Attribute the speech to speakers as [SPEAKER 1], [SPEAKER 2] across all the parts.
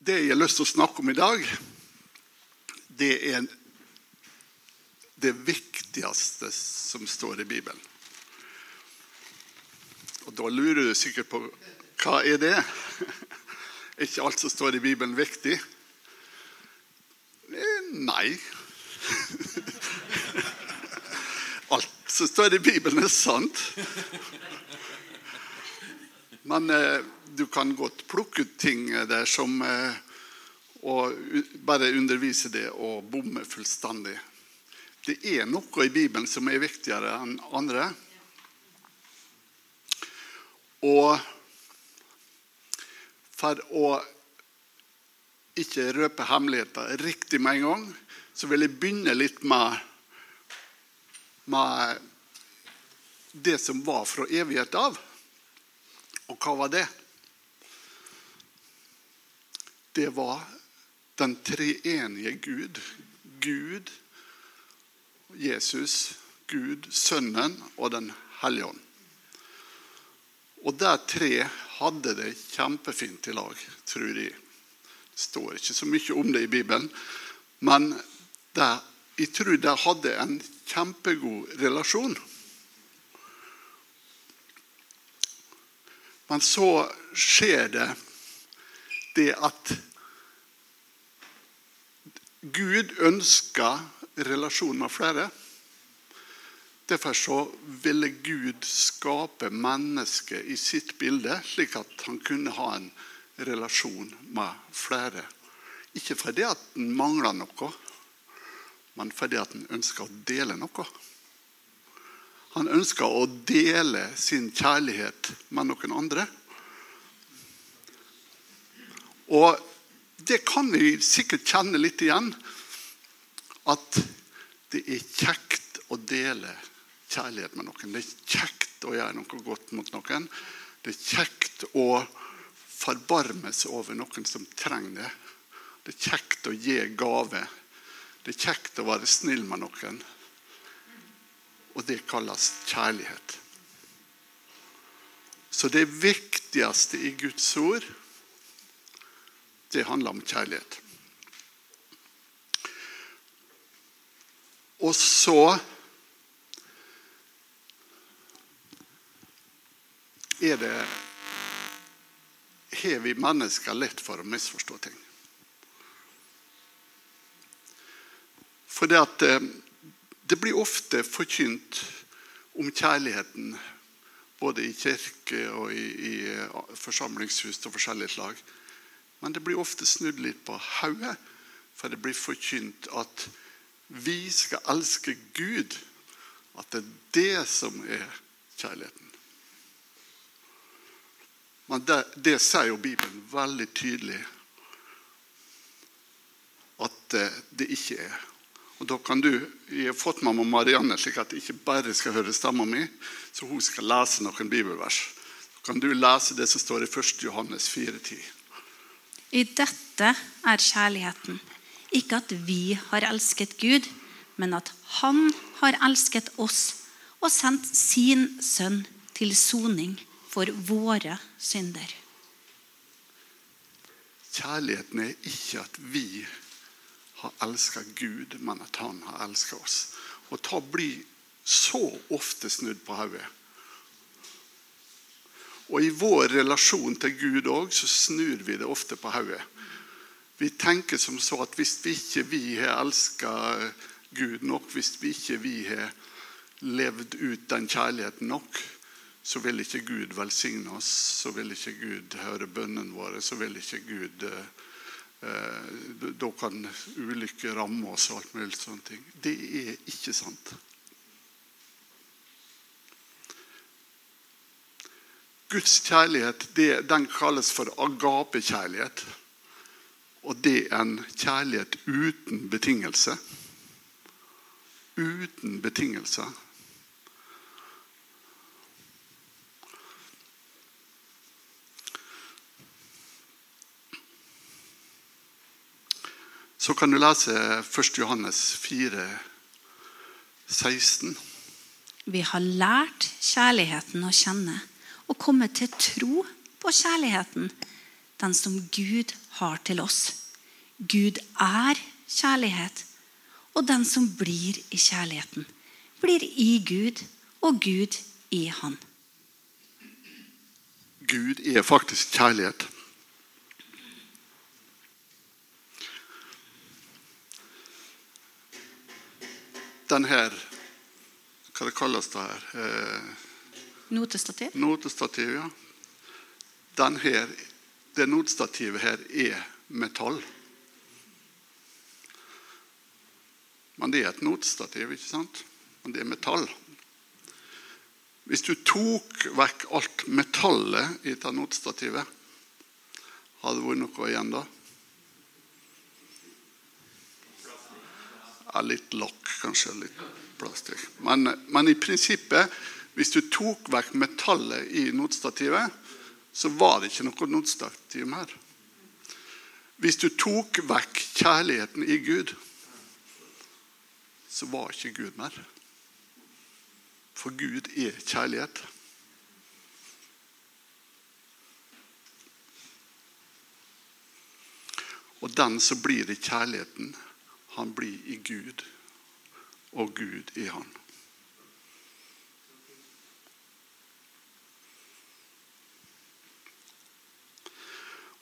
[SPEAKER 1] Det jeg har lyst til å snakke om i dag, det er det viktigste som står i Bibelen. Og Da lurer du sikkert på hva er det Er ikke alt som står i Bibelen, viktig? Eh, Nei. Alt som står i Bibelen, er sant. Men eh, du kan godt plukke ut ting der som eh, Og bare undervise det og bomme fullstendig. Det er noe i Bibelen som er viktigere enn andre. Og for å ikke røpe hemmeligheter riktig med en gang, så vil jeg begynne litt med, med det som var fra evighet av. Og hva var det? Det var den treenige Gud. Gud, Jesus, Gud, Sønnen og Den hellige ånd. Og de tre hadde det kjempefint i lag, tror jeg. Det står ikke så mye om det i Bibelen, men de, jeg tror de hadde en kjempegod relasjon. Men så skjer det det at Gud ønsker relasjon med flere. Derfor så ville Gud skape mennesket i sitt bilde, slik at han kunne ha en relasjon med flere. Ikke fordi at han mangla noe, men fordi at han ønska å dele noe. Han ønska å dele sin kjærlighet med noen andre. Og det kan vi sikkert kjenne litt igjen. At det er kjekt å dele kjærlighet med noen. Det er kjekt å gjøre noe godt mot noen. Det er kjekt å forbarme seg over noen som trenger det. Det er kjekt å gi gave. Det er kjekt å være snill med noen. Og det kalles kjærlighet. Så det viktigste i Guds ord, det handler om kjærlighet. Og så er det har vi mennesker lett for å misforstå ting. For det at eh, det blir ofte forkynt om kjærligheten både i kirke og i, i eh, forsamlingshus og forskjellige slag. Men det blir ofte snudd litt på hodet, for det blir forkynt at vi skal elske Gud. At det er det som er kjærligheten. Men det, det sier jo Bibelen veldig tydelig at eh, det ikke er. Og da kan du, Jeg har fått med Marianne, slik at jeg ikke bare skal høre stemmen min, så hun skal lese noen bibelvers. Så kan du lese det som står i 1. Johannes 4,10.
[SPEAKER 2] I dette er kjærligheten. Ikke at vi har elsket Gud, men at Han har elsket oss og sendt sin sønn til soning for våre synder.
[SPEAKER 1] Kjærligheten er ikke at vi har elska Gud, men at han har elska oss. Og ta blir så ofte snudd på hodet. Og i vår relasjon til Gud òg så snur vi det ofte på hodet. Vi tenker som så at hvis vi ikke vi har elska Gud nok, hvis vi ikke vi har levd ut den kjærligheten nok, så vil ikke Gud velsigne oss, så vil ikke Gud høre bønnene våre, så vil ikke Gud eh, Da kan ulykker ramme oss og alt mulig sånne ting. Det er ikke sant. Guds kjærlighet det, den kalles for agapekjærlighet. Og det er en kjærlighet uten betingelse. Uten betingelse. Så kan du lese 1. Johannes 4, 16.
[SPEAKER 2] Vi har lært kjærligheten å kjenne og komme til tro på kjærligheten. den som Gud har til oss. Gud er kjærlighet, og den som blir i kjærligheten, blir i Gud og Gud i Han.
[SPEAKER 1] Gud er faktisk kjærlighet. Den her Hva det kalles det her?
[SPEAKER 2] Notestativ.
[SPEAKER 1] Notestativ, ja. Her, det notestativet her er metall. Men det er et notestativ, ikke sant? Men det er metall. Hvis du tok vekk alt metallet i dette notestativet, hadde det vært noe igjen da? Ja, litt lokk, kanskje. Litt plastikk. Men, men i prinsippet, hvis du tok vekk metallet i notstativet, så var det ikke noe notstativ mer. Hvis du tok vekk kjærligheten i Gud, så var ikke Gud mer. For Gud er kjærlighet. Og den som blir i kjærligheten, han blir i Gud, og Gud i han.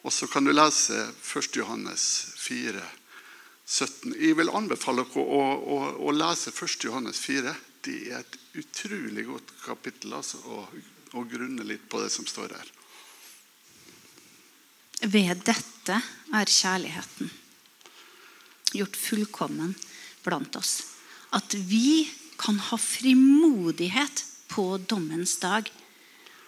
[SPEAKER 1] Og så kan du lese 1. Johannes 4, 17. Jeg vil anbefale dere å, å, å lese 1. Johannes 4. Det er et utrolig godt kapittel altså, å, å grunne litt på det som står her.
[SPEAKER 2] Ved dette er kjærligheten gjort fullkommen blant oss. At vi kan ha frimodighet på dommens dag.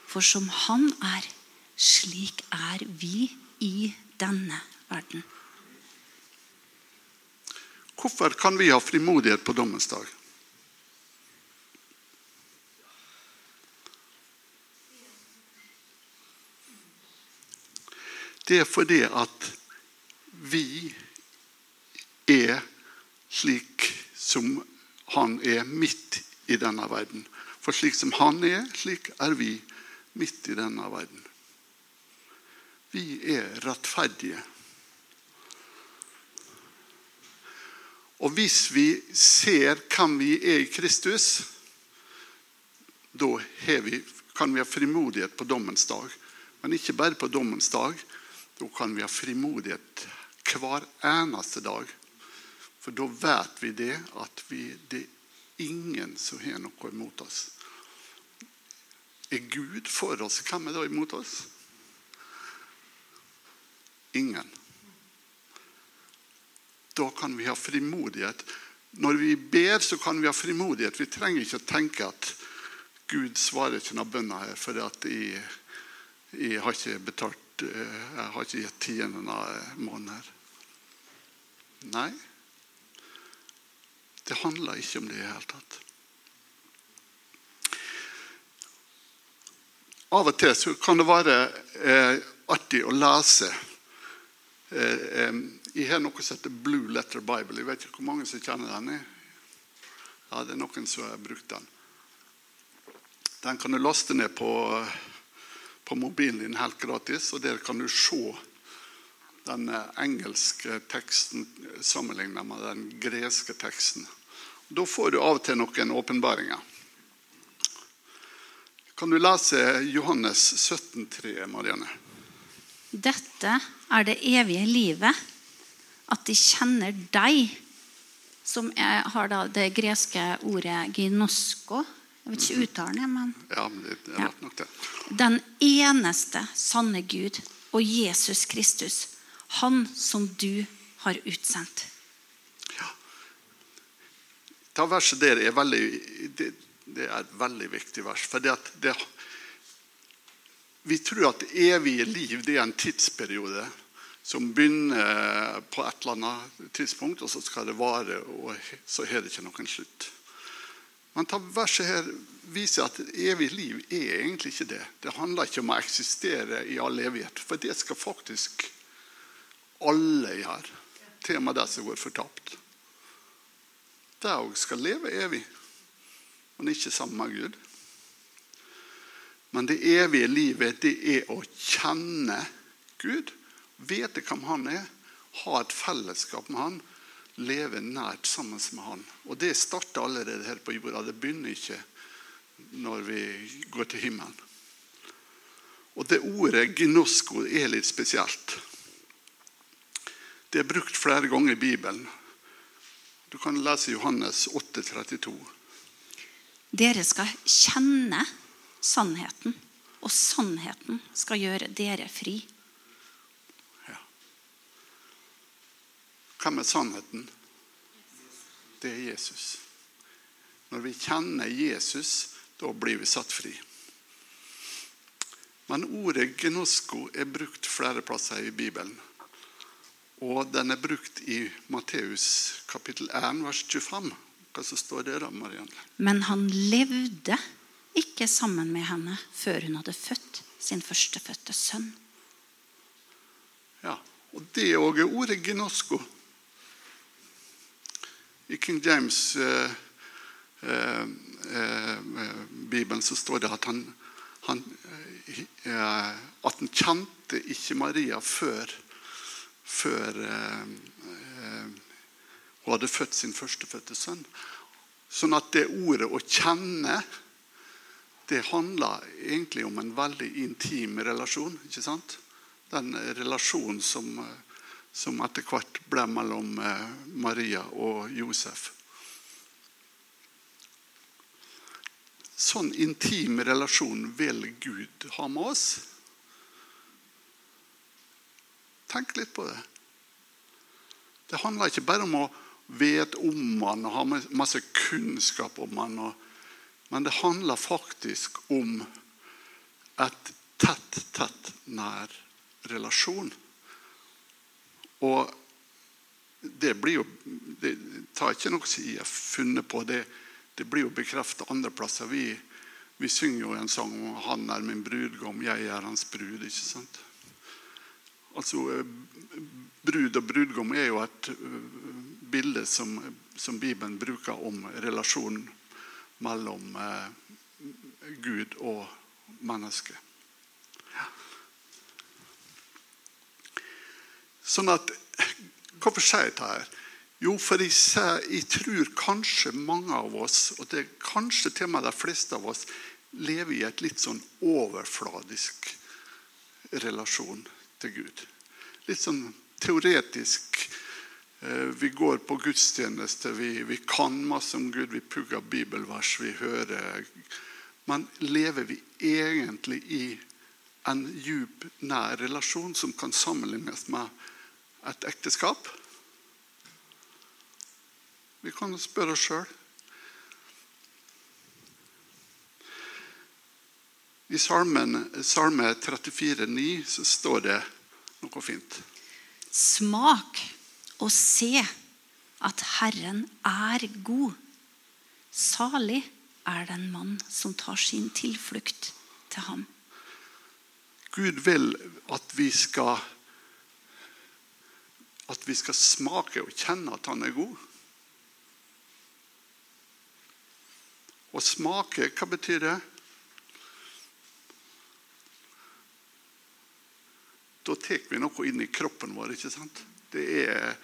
[SPEAKER 2] For som Han er, slik er vi i denne verden.
[SPEAKER 1] Hvorfor kan vi ha frimodighet på dommens dag? Det er fordi at vi er slik som han er midt i denne verden. For slik som han er, slik er vi midt i denne verden. Vi er rettferdige. Og hvis vi ser hvem vi er i Kristus, da kan vi ha frimodighet på dommens dag. Men ikke bare på dommens dag. Da kan vi ha frimodighet hver eneste dag. For da vet vi det at vi, det er ingen som har noe imot oss. Er Gud for oss, hvem er da imot oss? Ingen. Da kan vi ha frimodighet. Når vi ber, så kan vi ha frimodighet. Vi trenger ikke å tenke at Gud svarer ikke noen bønner her, for jeg, jeg, har ikke betalt eh, Jeg har ikke gitt tienden av måneden. Nei. Det handler ikke om det i det hele tatt. Av og til så kan det være eh, artig å lese. Eh, eh, jeg har noe som heter Blue Letter Bible. Jeg vet ikke hvor mange som kjenner den. Ja, Det er noen som har brukt den. Den kan du laste ned på, på mobilen din helt gratis, og der kan du se den engelske teksten sammenlignet med den greske teksten. Da får du av og til noen åpenbaringer. Kan du lese Johannes 17,3, Marianne?
[SPEAKER 2] Dette er det evige livet, at de kjenner deg, som er, har da det greske ordet ginosko. Jeg vet ikke uttalen jeg, men
[SPEAKER 1] Ja, men det er rett nok det.
[SPEAKER 2] Den eneste sanne Gud og Jesus Kristus, han som du har utsendt. Ja.
[SPEAKER 1] Det verset der er veldig, det, det er et veldig viktig vers. For det, det, vi tror at evige liv det er en tidsperiode som begynner på et eller annet tidspunkt, og så skal det vare, og så har det ikke noen slutt. Men ta verset her viser at evig liv er egentlig ikke det. Det handler ikke om å eksistere i all evighet, for det skal faktisk alle gjøre. Til og med de som går fortapt. De òg skal leve evig, men ikke sammen med Gud. Men det evige livet, det er å kjenne Gud vite hvem han er, ha et fellesskap med han, leve nært sammen med han. Og det starter allerede her på jorda. Det begynner ikke når vi går til himmelen. Og det ordet gnosko er litt spesielt. Det er brukt flere ganger i Bibelen. Du kan lese Johannes 8, 32.
[SPEAKER 2] Dere skal kjenne sannheten, og sannheten skal gjøre dere fri.
[SPEAKER 1] Hvem er sannheten? Det er Jesus. Når vi kjenner Jesus, da blir vi satt fri. Men ordet gnosko er brukt flere plasser i Bibelen. Og den er brukt i Matteus kapittel 1, vers 25. Hva så står det da, Marianne?
[SPEAKER 2] Men han levde ikke sammen med henne før hun hadde født sin førstefødte sønn.
[SPEAKER 1] Ja, og det òg er ordet gnosko. I King James eh, eh, eh, så står det at han, han, at han kjente ikke Maria før, før hun hadde født sin førstefødte sønn. Sånn at det ordet 'å kjenne' det handler egentlig om en veldig intim relasjon. ikke sant? Den relasjonen som, som etter hvert ble mellom eh, Maria og Josef. Sånn intim relasjon vil Gud ha med oss. Tenk litt på det. Det handler ikke bare om å vite om han og ha masse kunnskap om han. Men det handler faktisk om et tett, tett nær relasjon. Og det blir jo Det tar ikke noe som jeg har på. Det, det blir jo bekreftet andre plasser. Vi, vi synger jo en sang om 'Han er min brudgom, jeg er hans brud'. ikke sant? Altså, Brud og brudgom er jo et bilde som, som Bibelen bruker om relasjonen mellom eh, Gud og mennesket. Sånn at, Hvorfor sier jeg dette? her? Jo, for jeg, jeg, tror kanskje mange av oss, og det er kanskje til og med de fleste av oss, lever i et litt sånn overfladisk relasjon til Gud. Litt sånn teoretisk. Vi går på gudstjeneste, vi, vi kan masse om Gud, vi pugger bibelvers, vi hører Men lever vi egentlig i en djup, nær relasjon som kan sammenlignes med et ekteskap? Vi kan spørre oss sjøl. I salmen, Salme 34, 34,9 så står det noe fint.
[SPEAKER 2] Smak og se at Herren er god. Salig er den mann som tar sin tilflukt til ham.
[SPEAKER 1] Gud vil at vi skal at vi skal smake og kjenne at han er god. Å smake, hva betyr det? Da tar vi noe inn i kroppen vår. ikke sant? Det er,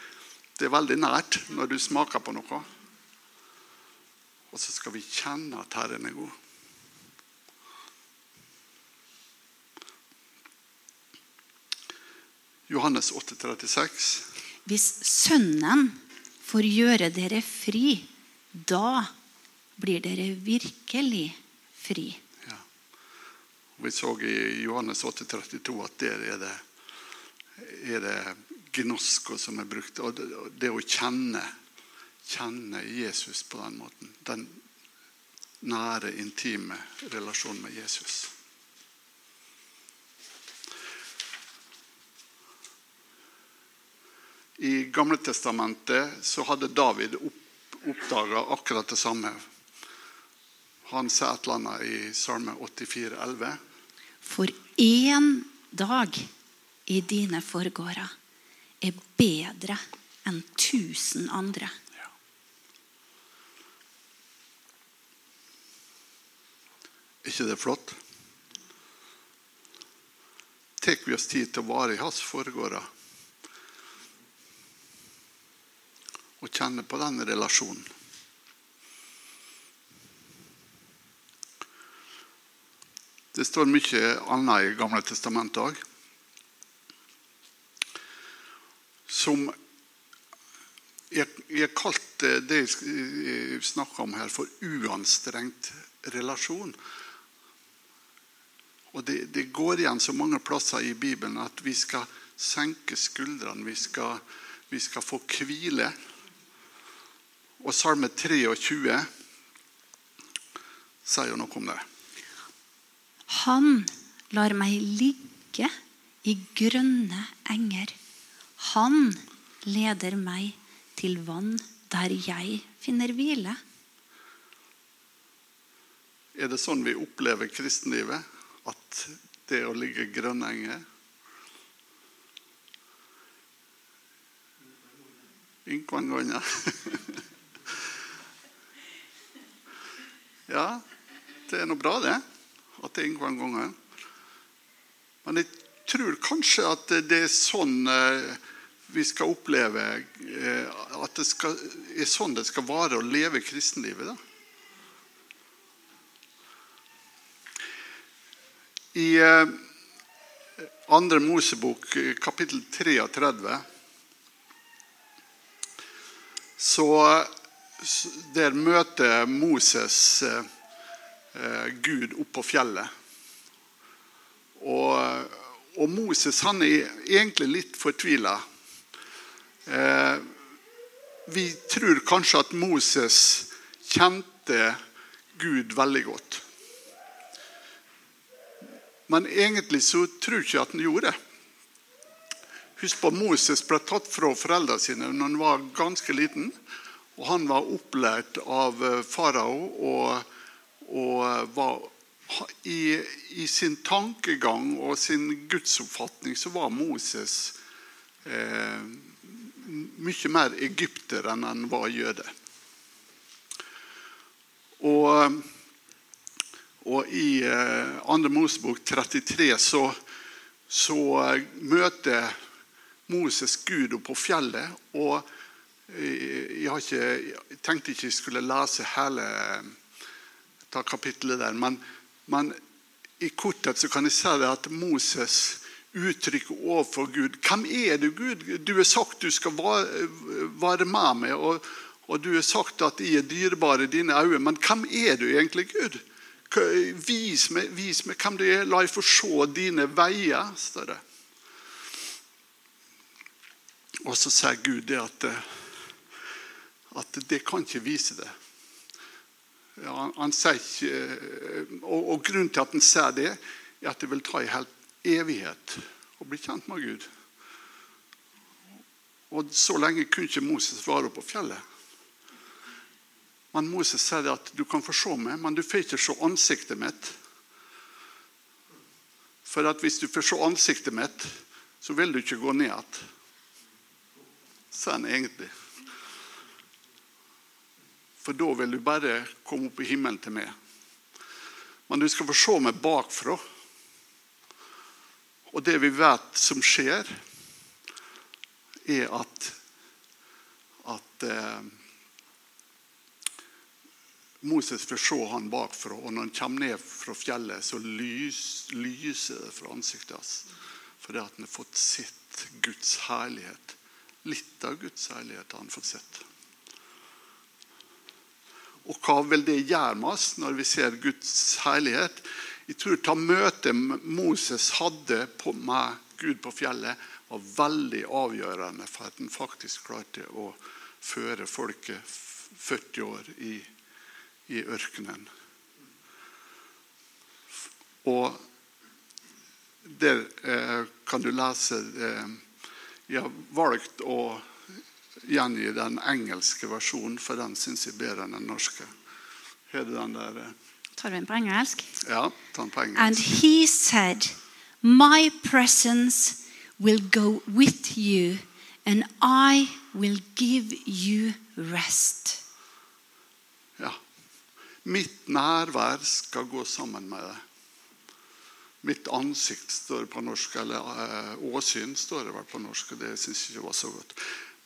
[SPEAKER 1] det er veldig nært når du smaker på noe. Og så skal vi kjenne at Herren er god. Johannes 8, 36.
[SPEAKER 2] Hvis Sønnen får gjøre dere fri, da blir dere virkelig fri.
[SPEAKER 1] Ja. Vi så i Johannes 8, 32 at der er det, er det gnosko som er brukt. Og det, det å kjenne, kjenne Jesus på den måten. Den nære, intime relasjonen med Jesus. I Gamle Testamentet så hadde David opp, oppdaga akkurat det samme. Han sa et eller annet i Salme 84, 11.
[SPEAKER 2] For én dag i dine forgårder er bedre enn tusen andre.
[SPEAKER 1] Ja. Ikke det flott? tar vi oss tid til å vare i hans forgårder. Og kjenne på den relasjonen. Det står mye annet i Gamle testamentet òg. Som jeg, jeg kalte det jeg snakker om her, for uanstrengt relasjon. Og det, det, går igjen så mange plasser i Bibelen at vi skal senke skuldrene. Vi skal, vi skal få hvile. Og Salme 23 sier jo noe om det.
[SPEAKER 2] Han lar meg ligge i grønne enger. Han leder meg til vann der jeg finner hvile.
[SPEAKER 1] Er det sånn vi opplever kristenlivet? At det å ligge i grønne enger Ynkvann ganger. Ja, det er noe bra, det. At det er ynkvann gang. Men jeg tror kanskje at det er sånn eh, vi skal oppleve eh, at det skal, er sånn det skal være å leve kristenlivet. da. I eh, andre Mosebok, kapittel 33, så Der møter Moses eh, Gud opp på fjellet. Og, og Moses han er egentlig litt fortvila. Eh, vi tror kanskje at Moses kjente Gud veldig godt. Men egentlig så tror jeg ikke at han gjorde det. Husk på Moses ble tatt fra foreldrene sine når han var ganske liten. Og han var opplært av eh, farao og, og var, i, i, sin tankegang og sin gudsoppfatning så var Moses eh, mye mer egypter enn han var jøde. Og og i eh, andre Mosebok 33 så, så eh, møter Moses Gud oppe på fjellet. Og eh, jeg, ikke, jeg, tenkte ikke jeg skulle lese hele ta kapittelet der. Men, men, i korthet så kan jeg si det at Moses uttrykker overfor Gud Hvem er du, Gud? Du har sagt du skal være med meg, og, og du har sagt at jeg er dyrebar i dine øyne. Men hvem er du egentlig, Gud? Vis meg, vis meg hvem du er. La meg få se dine veier, står. Og så sier Gud det at, at det kan ikke vise det. Ja, han, han ikke, og, og, Grunnen til at han sier det, er at det vil ta en hel evighet å bli kjent med Gud. Og Så lenge kunne ikke Moses være på fjellet. Men Moses sier at du kan få se meg, men du får ikke se ansiktet mitt. For at hvis du får se ansiktet mitt, så vil du ikke gå ned igjen. Sier han egentlig. For da vil du bare komme opp i himmelen til meg. Men du skal få se meg bakfra. Og det vi vet som skjer, er at, at eh, Moses får se han bakfra, og når han kommer ned fra fjellet, så lys, lyser det fra ansiktet hans. Fordi at han har fått sett Guds herlighet. Litt av Guds herlighet har han fått sett. Og hva vil det gjøre med oss når vi ser Guds herlighet? Jeg tror ta møtet Moses hadde med Gud på fjellet, var veldig avgjørende for at han faktisk klarte å føre folket 40 år i i ørkenen. Og der eh, kan du lese eh, Jeg har valgt å gjengi den engelske versjonen, for den syns jeg bedre enn den norske. Har du den der? Eh?
[SPEAKER 2] Tar du den på engelsk?
[SPEAKER 1] Ja, ta den på engelsk.
[SPEAKER 2] And he said, My presence will go with you, and I will give you rest. Ja.
[SPEAKER 1] Mitt nærvær skal gå sammen med deg. Mitt ansikt står på norsk, eller eh, åsyn står det vel på norsk. og Det syns jeg ikke var så godt.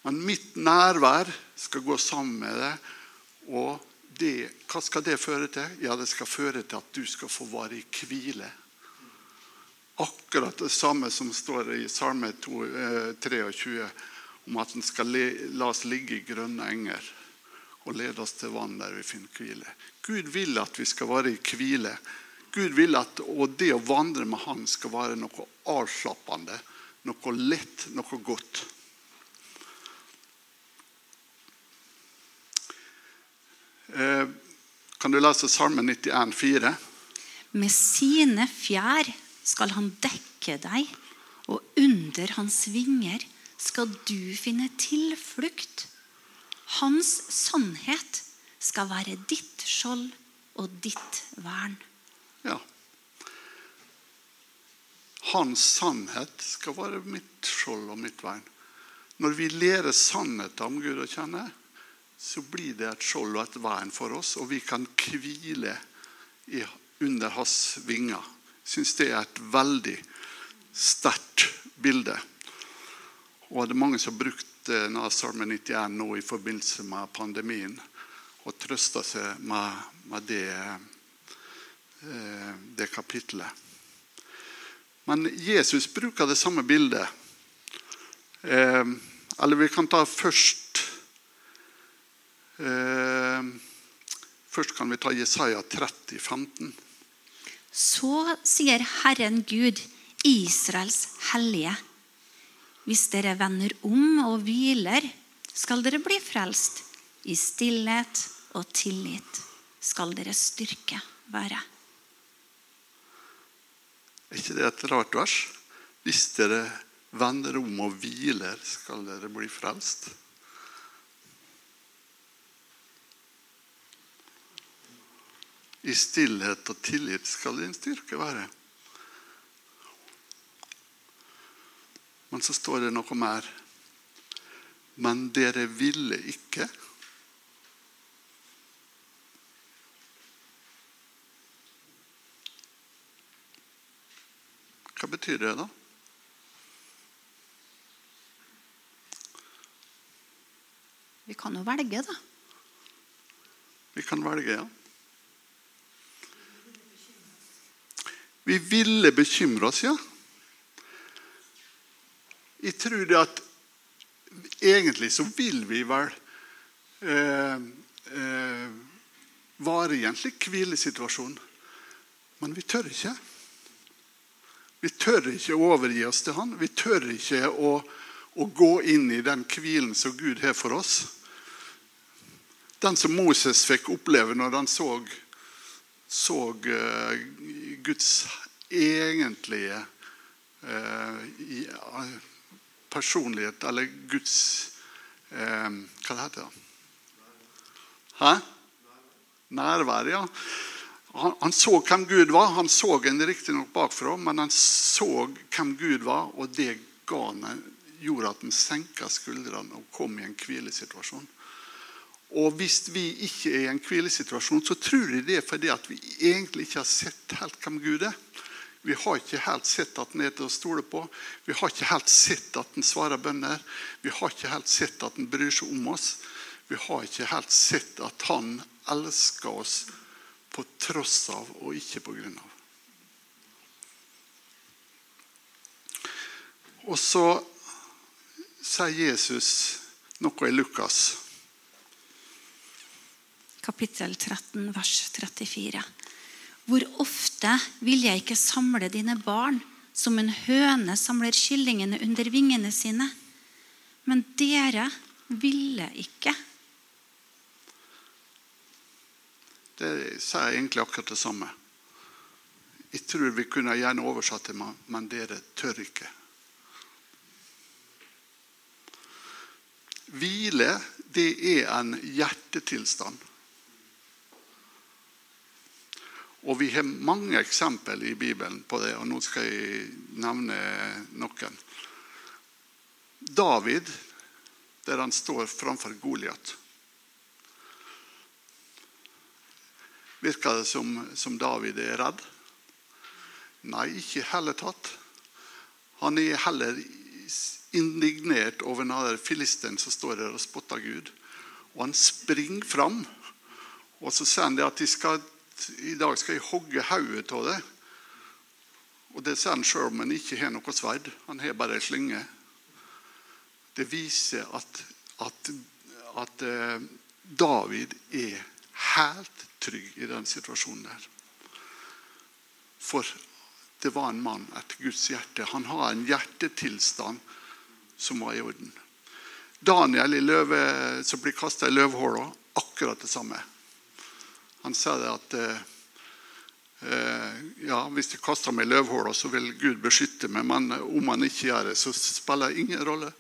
[SPEAKER 1] Men mitt nærvær skal gå sammen med det. Og det, hva skal det føre til? Ja, Det skal føre til at du skal få være i hvile. Akkurat det samme som står i Salme 2, eh, 23 om at den skal la oss ligge i grønne enger og lede oss til vann der vi finner hvile. Gud vil at vi skal være i hvile. Gud vil at og det å vandre med Han skal være noe avslappende, noe lett, noe godt. Kan du lese Salme 91, 4?
[SPEAKER 2] Med sine fjær skal han dekke deg, og under hans vinger skal du finne tilflukt. Hans sannhet skal være ditt skjold og ditt vern.
[SPEAKER 1] Ja. Hans sannhet skal være mitt skjold og mitt vern. Når vi lærer sannheten om Gud å kjenne, så blir det et skjold og et vern for oss, og vi kan hvile under hans vinger. Jeg syns det er et veldig sterkt bilde. Og det er mange som har brukt eh, Salme 91 nå i forbindelse med pandemien og trøsta seg med, med det, eh, det kapitlet. Men Jesus bruker det samme bildet. Eh, eller vi kan ta først Først kan vi ta Jesaja 30, 15.
[SPEAKER 2] Så sier Herren Gud, Israels hellige. Hvis dere vender om og hviler, skal dere bli frelst. I stillhet og tillit skal deres styrke være.
[SPEAKER 1] Er ikke det et rart vers? Hvis dere vender om og hviler, skal dere bli frelst. I stillhet og tillit skal din styrke være. Men så står det noe mer. Men dere ville ikke. Hva betyr det, da?
[SPEAKER 2] Vi kan jo velge, da.
[SPEAKER 1] Vi kan velge, ja. Vi ville bekymre oss, ja. Jeg tror det at egentlig så vil vi vel eh, eh, være i en slik hvilesituasjon. Men vi tør ikke. Vi tør ikke å overgi oss til Han. Vi tør ikke å, å gå inn i den hvilen som Gud har for oss. Den som Moses fikk oppleve når han så, så uh, Guds egentlige eh, personlighet, eller Guds eh, Hva det heter det? Hæ? Nærvær, ja. Han, han, så hvem Gud var. Han så en riktignok bakfra, men han så hvem Gud var, og det ga han, gjorde at han senka skuldrene og kom i en hvilesituasjon. Og hvis vi ikke er i en hvilesituasjon, så tror jeg det er fordi at vi egentlig ikke har sett helt hvem Gud er. Vi har ikke helt sett at han er til å stole på. Vi har ikke helt sett at han svarer bønner. Vi har ikke helt sett at han bryr seg om oss. Vi har ikke helt sett at han elsker oss på tross av og ikke på grunn av. Og så sier Jesus noe i Lukas
[SPEAKER 2] kapittel 13, vers 34. Hvor ofte vil jeg ikke samle dine barn som en høne samler kyllingene under vingene sine? Men dere ville ikke.
[SPEAKER 1] Det sier egentlig akkurat det samme. Jeg tror vi kunne gjerne oversatt det, men dere tør ikke. Hvile, det er en hjertetilstand. Og vi har mange eksempel i Bibelen på det, og nå skal jeg nevne noen. David, der han står framfor Goliat. Virker det som, som David er redd? Nei, ikke i hele tatt. Han er heller indignert over den filisten som står der og spotter Gud. Og han springer fram. Og så sier han at skal, i dag skal jeg hogge hodet av det. Og det sier han sjøl om han ikke har noe sverd. Han har bare ei slynge. Det viser at, at, at eh, David er helt trygg i den situasjonen der. For det var en mann etter Guds hjerte. Han har en hjertetilstand som var i orden. Daniel i løve, som blir kasta i løvhåla, akkurat det samme. Han sa det at eh, eh ja, hvis jeg kaster meg i løvhåla, så vil Gud beskytte meg. Men om han ikke gjør det, så spiller det ingen rolle.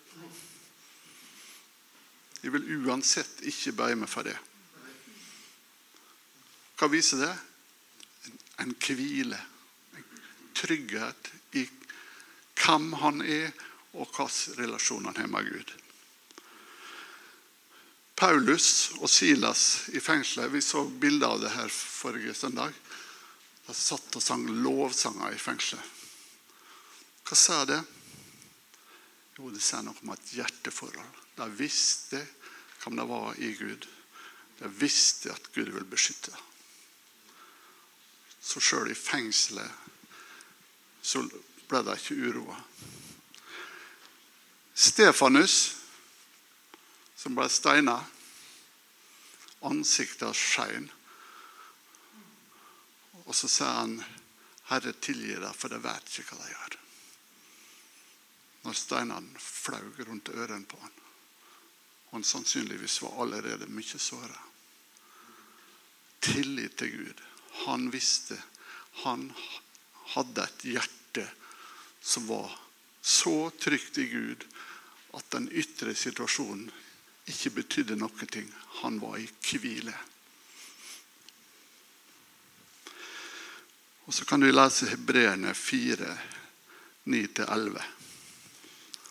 [SPEAKER 1] Jeg vil uansett ikke bøye meg for det. Hva viser det? En hvile. Trygghet i hvem han er, og hvilken relasjon han har med Gud. Paulus og Silas i fengselet Vi så bilder av det her forrige søndag. De satt og sang lovsanger i fengselet. Hva sa det? Jo, det sa noe om et hjerteforhold. De visste hvem de var i Gud. De visste at Gud ville beskytte. Så sjøl i fengselet så ble de ikke uroa. Stefanus, som ble steina, ansiktet skein. Og så sier han, 'Herre, tilgi dem, for de vet ikke hva de gjør.' Når steinene flaug rundt ørene på han. Han sannsynligvis var allerede mye såra. Tillit til Gud. Han visste. Han hadde et hjerte som var så trygt i Gud at den ytre situasjonen ikke betydde noe. ting. Han var i hvile. Og Så kan du lese Hebreerne 4, 9-11.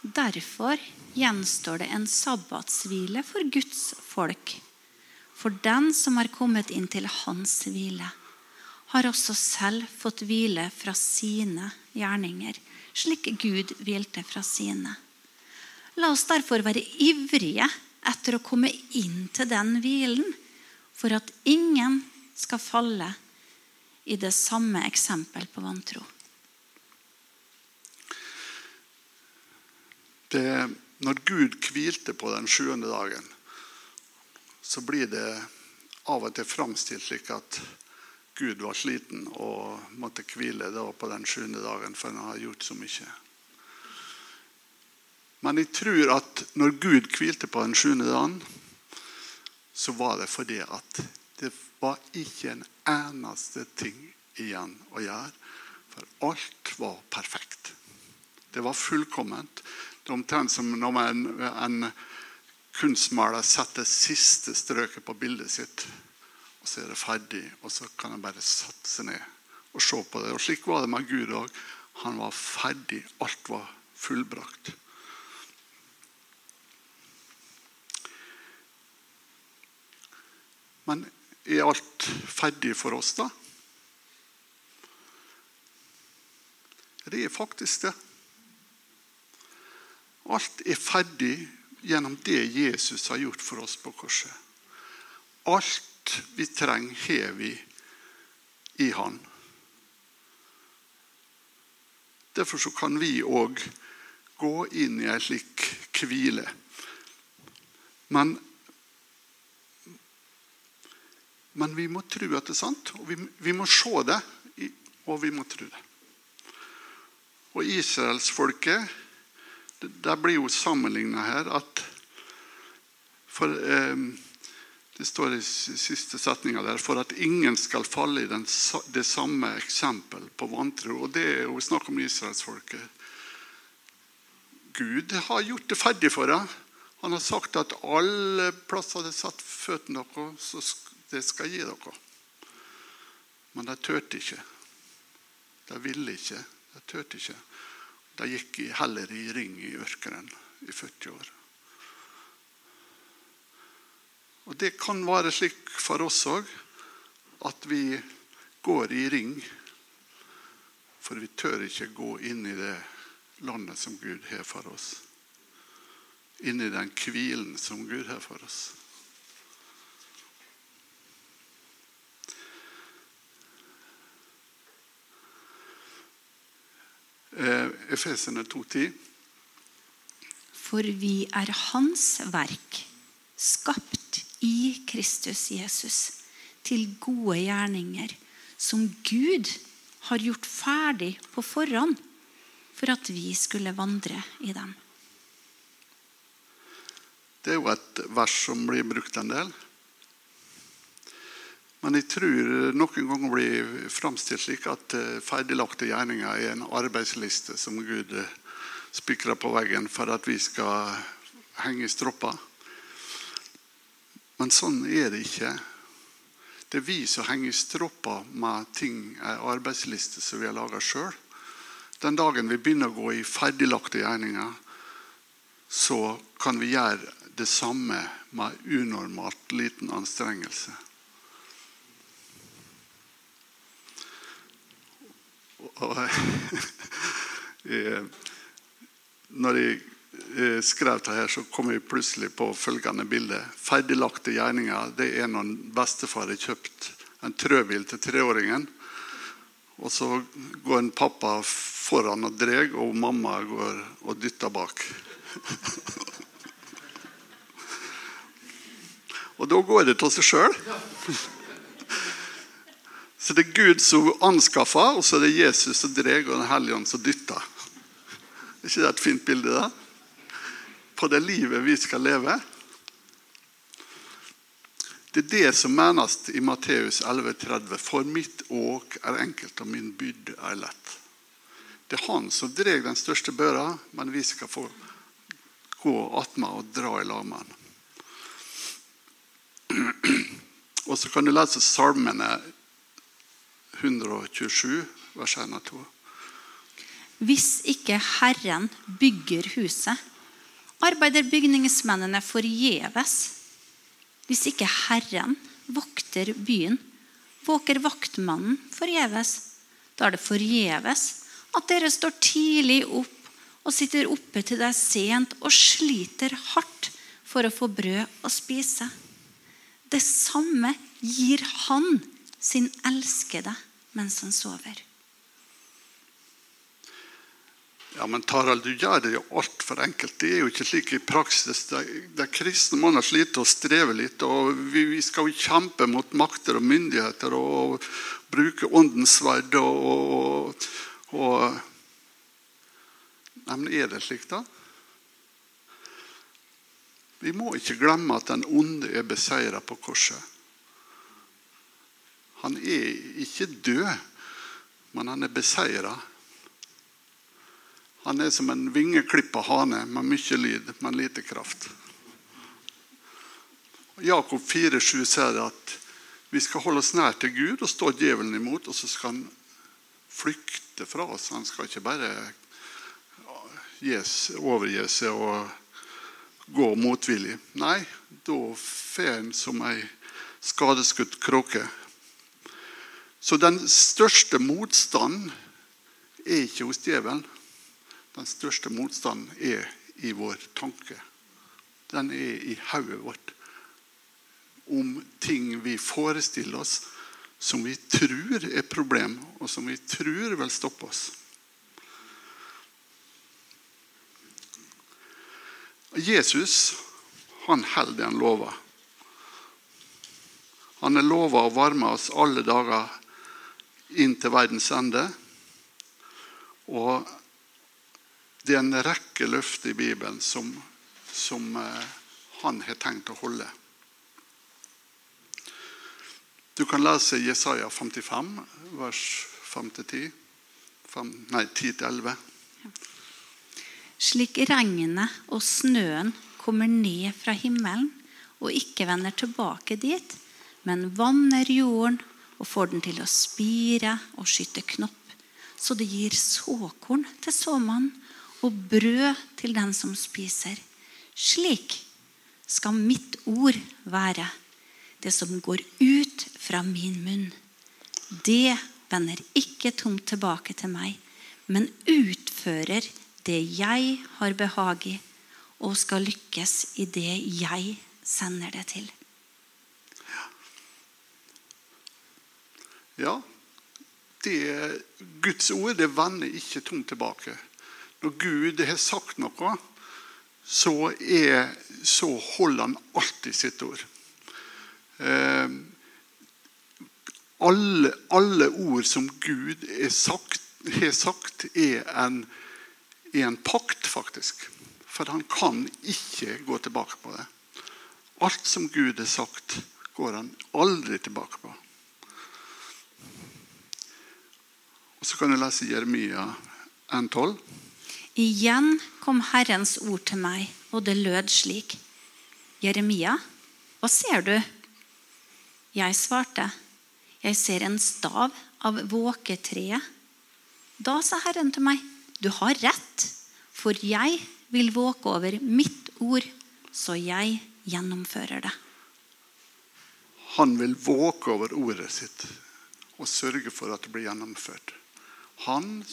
[SPEAKER 2] Derfor gjenstår det en sabbatshvile for Guds folk. For den som har kommet inn til hans hvile, har også selv fått hvile fra sine gjerninger, slik Gud hvilte fra sine. La oss derfor være ivrige etter å komme inn til den hvilen, for at ingen skal falle i det samme eksempel på vantro.
[SPEAKER 1] Det, når Gud hvilte på den sjuende dagen, så blir det av og til framstilt slik at Gud var sliten og måtte hvile på den sjuende dagen, for han har gjort så mye. Men jeg tror at når Gud hvilte på den sjuende dagen, så var det fordi at det var ikke en eneste ting igjen å gjøre. For alt var perfekt. Det var fullkomment. Det er omtrent som når en, en kunstmaler setter siste strøket på bildet sitt. Og så er det ferdig, og så kan en bare sette seg ned og se på det. Og Slik var det med Gud òg. Han var ferdig. Alt var fullbrakt. Men er alt ferdig for oss, da? Det er faktisk det. Alt er ferdig gjennom det Jesus har gjort for oss på korset. Alt vi trenger, har vi i Han. Derfor kan vi òg gå inn i ei slik hvile. Men, men vi må tro at det er sant, og vi, vi må se det, og vi må tro det. Og israelsfolket det blir jo sammenligna her at for, eh, Det står i siste setninga der for at ingen skal falle i den, det samme eksempel på vantro. Og det er jo snakk om israelsfolket. Gud har gjort det ferdig for dem. Han har sagt at alle plasser det satt føttene deres, det skal gi dere. Men de turte ikke. De ville ikke. De turte ikke. De gikk heller i ring i ørkenen i 40 år. Og Det kan være slik for oss òg at vi går i ring For vi tør ikke gå inn i det landet som Gud har for oss. Inn i den hvilen som Gud har for oss. Efesene 2,10.
[SPEAKER 2] For vi er Hans verk, skapt i Kristus Jesus, til gode gjerninger, som Gud har gjort ferdig på forhånd for at vi skulle vandre i dem.
[SPEAKER 1] Det er jo et vers som blir brukt en del. Men jeg tror noen ganger blir framstilt slik at eh, ferdiglagte gjerninger er en arbeidsliste som Gud eh, spikrer på veggen for at vi skal henge i stropper. Men sånn er det ikke. Det er vi som henger i stropper med ting, en arbeidsliste som vi har laga sjøl. Den dagen vi begynner å gå i ferdiglagte gjerninger, så kan vi gjøre det samme med unormalt liten anstrengelse. Og, når jeg eh, skrev det her, så kom jeg plutselig på følgende bilde. Ferdiglagte gjerninger det er når bestefar har kjøpt en trøbil til treåringen. Og så går en pappa foran og drar, og mamma går og dytter bak. og da går det av seg sjøl. Så det er Gud som anskaffer, og så er det Jesus som drar, og Den hellige ånd som dytter. Er ikke det et fint bilde? da? På det livet vi skal leve. Det er det som menes i Matteus 11,30. For mitt åk er enkelt, og min byrde er lett. Det er han som drar den største børa, men vi skal få gå attmed og dra i lag med han. Og så kan du lese salmene 127, vers 1 og 2.
[SPEAKER 2] Hvis ikke Herren bygger huset, arbeider bygningsmennene forgjeves. Hvis ikke Herren vokter byen, våker vaktmannen forgjeves. Da er det forgjeves at dere står tidlig opp og sitter oppe til det er sent og sliter hardt for å få brød å spise. Det samme gir Han sin elskede mens han sover.
[SPEAKER 1] Ja, men Tarald, du gjør det jo altfor enkelt. Det er jo ikke slik i praksis. De, de kristne må slite og streve litt. og vi, vi, skal jo kjempe mot makter og myndigheter og, og bruke åndens sverd. Og, og, og, Nei, men er det slik, da? Vi må ikke glemme at den onde er beseira på korset. Han er ikke død, men han er beseira. Han er som en vingeklippa hane med mye lyd, men lite kraft. Jakob 4,7 sier at vi skal holde oss nær til Gud og stå djevelen imot, og så skal han flykte fra oss. Han skal ikke bare overgi seg og gå motvillig. Nei, da får en som ei skadeskutt kråke. Så den største motstanden er ikke hos djevelen. Den største motstanden er i vår tanke. Den er i hodet vårt. Om ting vi forestiller oss som vi tror er problem, og som vi tror vil stoppe oss. Jesus han holder det han lover. Han er lova å varme oss alle dager inn til verdens ende. Og det er en rekke løfter i Bibelen som, som eh, han har tenkt å holde. Du kan lese Jesaja 55, vers 5-10. Nei, 10-11.
[SPEAKER 2] Slik regnet og snøen kommer ned fra himmelen og ikke vender tilbake dit, men vanner jorden og får den til å spire og skyte knopp, så det gir såkorn til såmannen og brød til den som spiser. Slik skal mitt ord være, det som går ut fra min munn. Det vender ikke tomt tilbake til meg, men utfører det jeg har behag i, og skal lykkes i det jeg sender det til.
[SPEAKER 1] Ja, det, Guds ord det vender ikke tomt tilbake. Når Gud har sagt noe, så, er, så holder han alltid sitt ord. Eh, alle, alle, ord som Gud sagt, har sagt, er en, er en pakt, faktisk. For han kan ikke gå tilbake på det. Alt som Gud har sagt, går han aldri tilbake på. Og Så kan du lese Jeremia 1,12.
[SPEAKER 2] Igjen kom Herrens ord til meg, og det lød slik. Jeremia, hva ser du? Jeg svarte, jeg ser en stav av våketreet. Da sa Herren til meg, du har rett, for jeg vil våke over mitt ord, så jeg gjennomfører det.
[SPEAKER 1] Han vil våke over ordet sitt og sørge for at det blir gjennomført. Han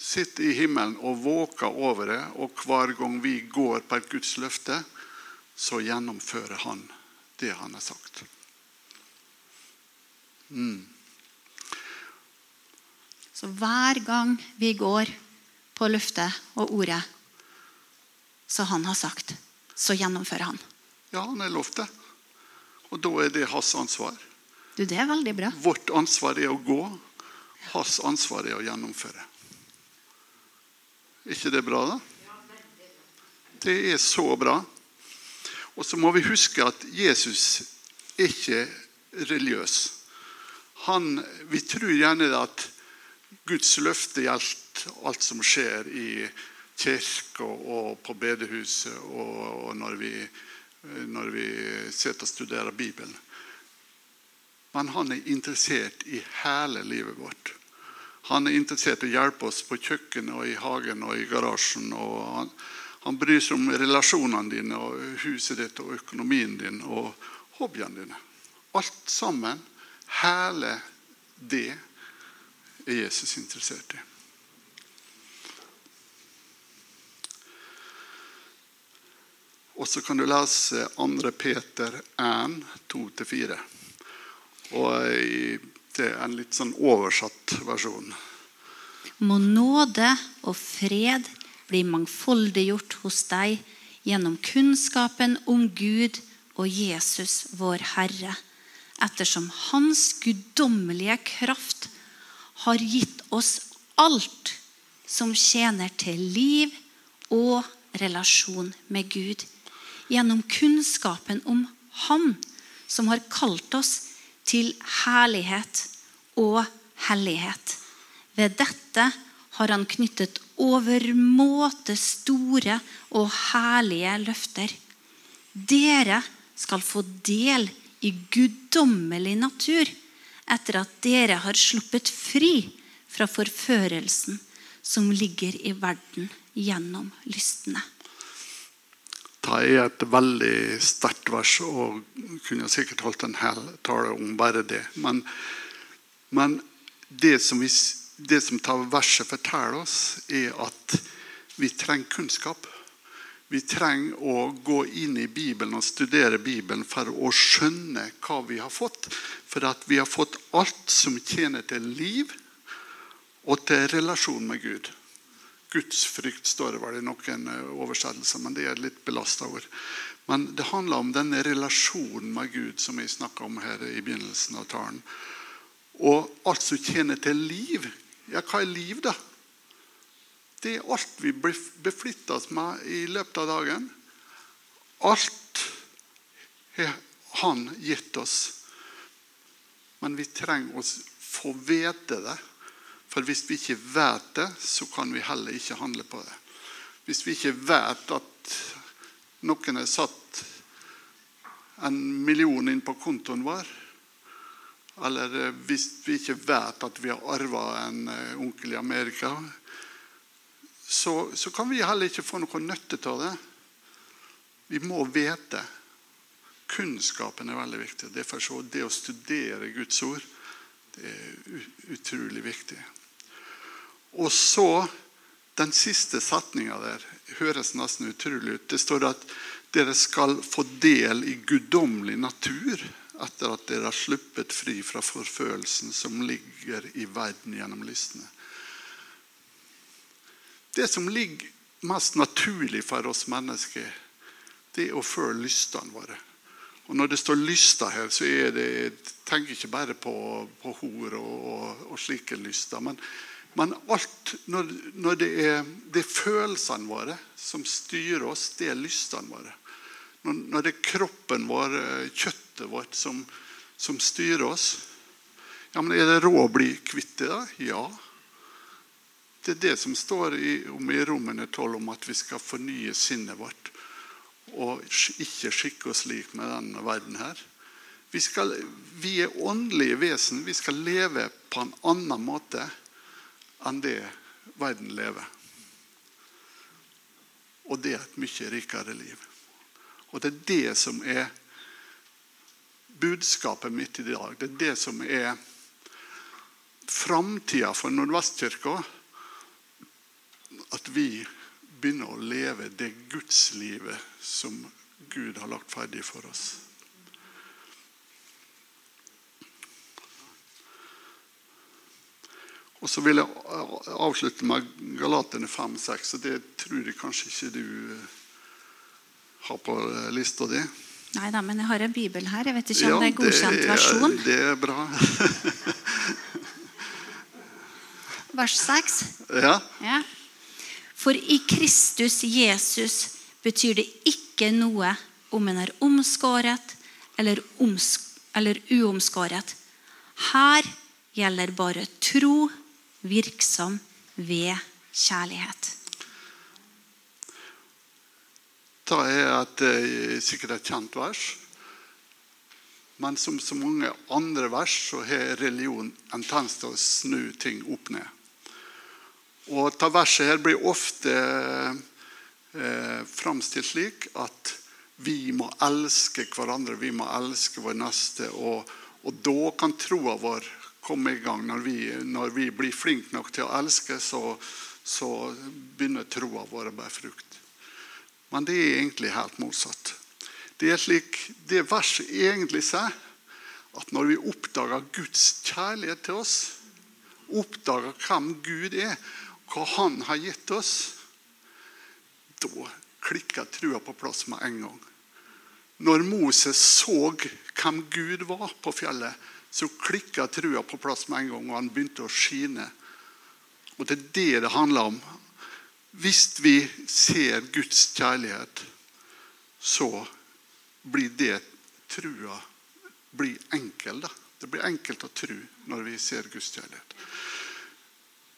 [SPEAKER 1] sitter i himmelen og våker over det, og hver gang vi går på et Guds løfte, så gjennomfører han det han har sagt. Mm.
[SPEAKER 2] Så hver gang vi går på løftet og ordet som han har sagt, så gjennomfører han.
[SPEAKER 1] Ja, han har lovt det. Og da er det hans ansvar.
[SPEAKER 2] Du, Det er veldig bra.
[SPEAKER 1] Vårt ansvar er å gå. Hans ansvar er å gjennomføre. Er ikke det bra, da? Det er så bra. Og så må vi huske at Jesus er ikke religiøs. Han, vi tror gjerne at Guds løfte gjelder alt som skjer i kirka og på bedehuset og når, vi, når vi sitter og studerer Bibelen. Men han er interessert i hele livet vårt. Han er interessert i å hjelpe oss på kjøkkenet og i hagen og i garasjen. og Han, han bryr seg om relasjonene dine og huset ditt og økonomien din og hobbyene dine. Alt sammen, hele det, er Jesus interessert i. Og så kan du lese 2. Peter 1, 2-4. Og er en litt sånn oversatt versjon.
[SPEAKER 2] Må nåde og fred bli mangfoldiggjort hos deg gjennom kunnskapen om Gud og Jesus, vår Herre, ettersom Hans guddommelige kraft har gitt oss alt som tjener til liv og relasjon med Gud gjennom kunnskapen om Han som har kalt oss til herlighet og hellighet. Ved dette har han knyttet overmåte store og herlige løfter. Dere skal få del i guddommelig natur etter at dere har sluppet fri fra forførelsen som ligger i verden gjennom lystne.
[SPEAKER 1] Er et veldig sterkt vers og kunne sikkert holdt en hel tale om bare det. Men, men det, som vi, det som tar verset forteller oss, er at vi trenger kunnskap. Vi trenger å gå inn i Bibelen og studere Bibelen for å skjønne hva vi har fått. For at vi har fått alt som tjener til liv og til relasjon med Gud. Gudsfrykt står det vel i noen eh, oversettelser, men det er litt belasta ord. Men det handler om denne relasjonen med Gud som vi snakka om her i begynnelsen av talen. Og alt som tjener til liv. Ja, hva er liv, da? Det er alt vi beflitter oss med i løpet av dagen. Alt har Han gitt oss. Men vi trenger å få vite det for hvis vi ikke vet det, så kan vi heller ikke handle på det. Hvis vi ikke vet at noen har satt en million inn på kontoen vår, eller hvis vi ikke vet at vi har arva en eh, onkel i Amerika, så, så, kan vi heller ikke få noe nytte av det. Vi må vite. Kunnskapen er veldig viktig. Derfor så det å studere Guds ord Det er utrolig viktig. Og så den siste setninga der høres nesten utrolig ut. Det står at dere skal få del i guddommelig natur etter at dere har sluppet fri fra forfølelsen som ligger i verden gjennom lystene. Det som ligger mest naturlig for oss mennesker, det er å føle lystene våre. Og Når det står 'lyster' her, så er det, jeg tenker ikke bare på, på hor og, og, og slike lyster. Men, men alt, når, når det, er, det følelsene våre som styrer oss, det er lystene våre. Når, når det er kroppen vår, eh, kjøttet vårt, som, som styrer oss ja, men Er det råd å bli kvitt det? da? Ja. Det er det som står i, om i Romerne 12 om at vi skal fornye sinnet vårt. Og ikke skikke oss lik med denne verden her. Vi, skal, vi er åndelige vesen. Vi skal leve på en annen måte enn det verden lever. Og det er et mye rikere liv. Og det er det som er budskapet mitt i dag. Det er det som er framtida for Nordvestkirka. At vi begynner å leve det gudslivet som Gud har lagt ferdig for oss. Og så vil jeg avslutte med Galaterne 5-6. og Det tror jeg kanskje ikke du eh, har på lista di.
[SPEAKER 2] Nei da, men jeg har en bibel her. Jeg vet ikke om det er godkjent
[SPEAKER 1] det
[SPEAKER 2] versjon.
[SPEAKER 1] Det er bra.
[SPEAKER 2] Vers 6.
[SPEAKER 1] Ja.
[SPEAKER 2] Ja. For i Kristus Jesus betyr det ikke noe om en er omskåret eller, omsk eller uomskåret. Her gjelder bare tro virksom ved kjærlighet.
[SPEAKER 1] Det er et, eh, sikkert et kjent vers. Men som så mange andre vers så har religion en tendens til å snu ting opp ned. Og dette verset her blir ofte eh, framstilt slik at vi må elske hverandre, vi må elske vår neste. Og, og da kan troa vår komme i gang. Når vi, når vi blir flinke nok til å elske, så, så begynner troa vår å bære frukt. Men det er egentlig helt motsatt. Det er slik det verset egentlig sier, at når vi oppdager Guds kjærlighet til oss, oppdager hvem Gud er, hva Han har gitt oss, da klikker trua på plass med en gang. Når Moses så hvem Gud var på fjellet, så klikka trua på plass med en gang, og han begynte å skine. Og Det er det det handler om. Hvis vi ser Guds kjærlighet, så blir det trua blir enkel. da. Det blir enkelt å tro når vi ser Guds kjærlighet.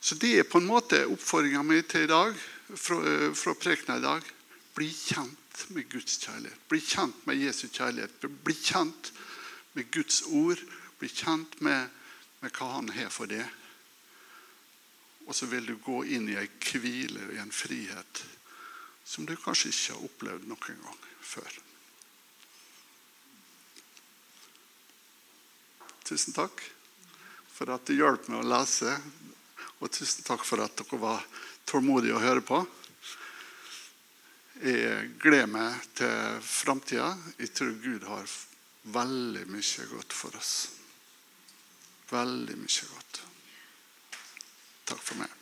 [SPEAKER 1] Så det er på en måte oppfordringa mi til i dag, fra, fra prekena i dag. Bli kjent med Guds kjærlighet. Bli kjent med Jesu kjærlighet. Bli kjent med Guds ord. Bli kjent med, med hva Han har for det. Og så vil du gå inn i ei hvile og i en frihet som du kanskje ikke har opplevd noen gang før. Tusen takk for at du hjalp meg å lese. Og tusen takk for at dere var tålmodige å høre på. Jeg gleder meg til framtida. Jeg tror Gud har veldig mye godt for oss. Veldig mye godt. Takk for meg.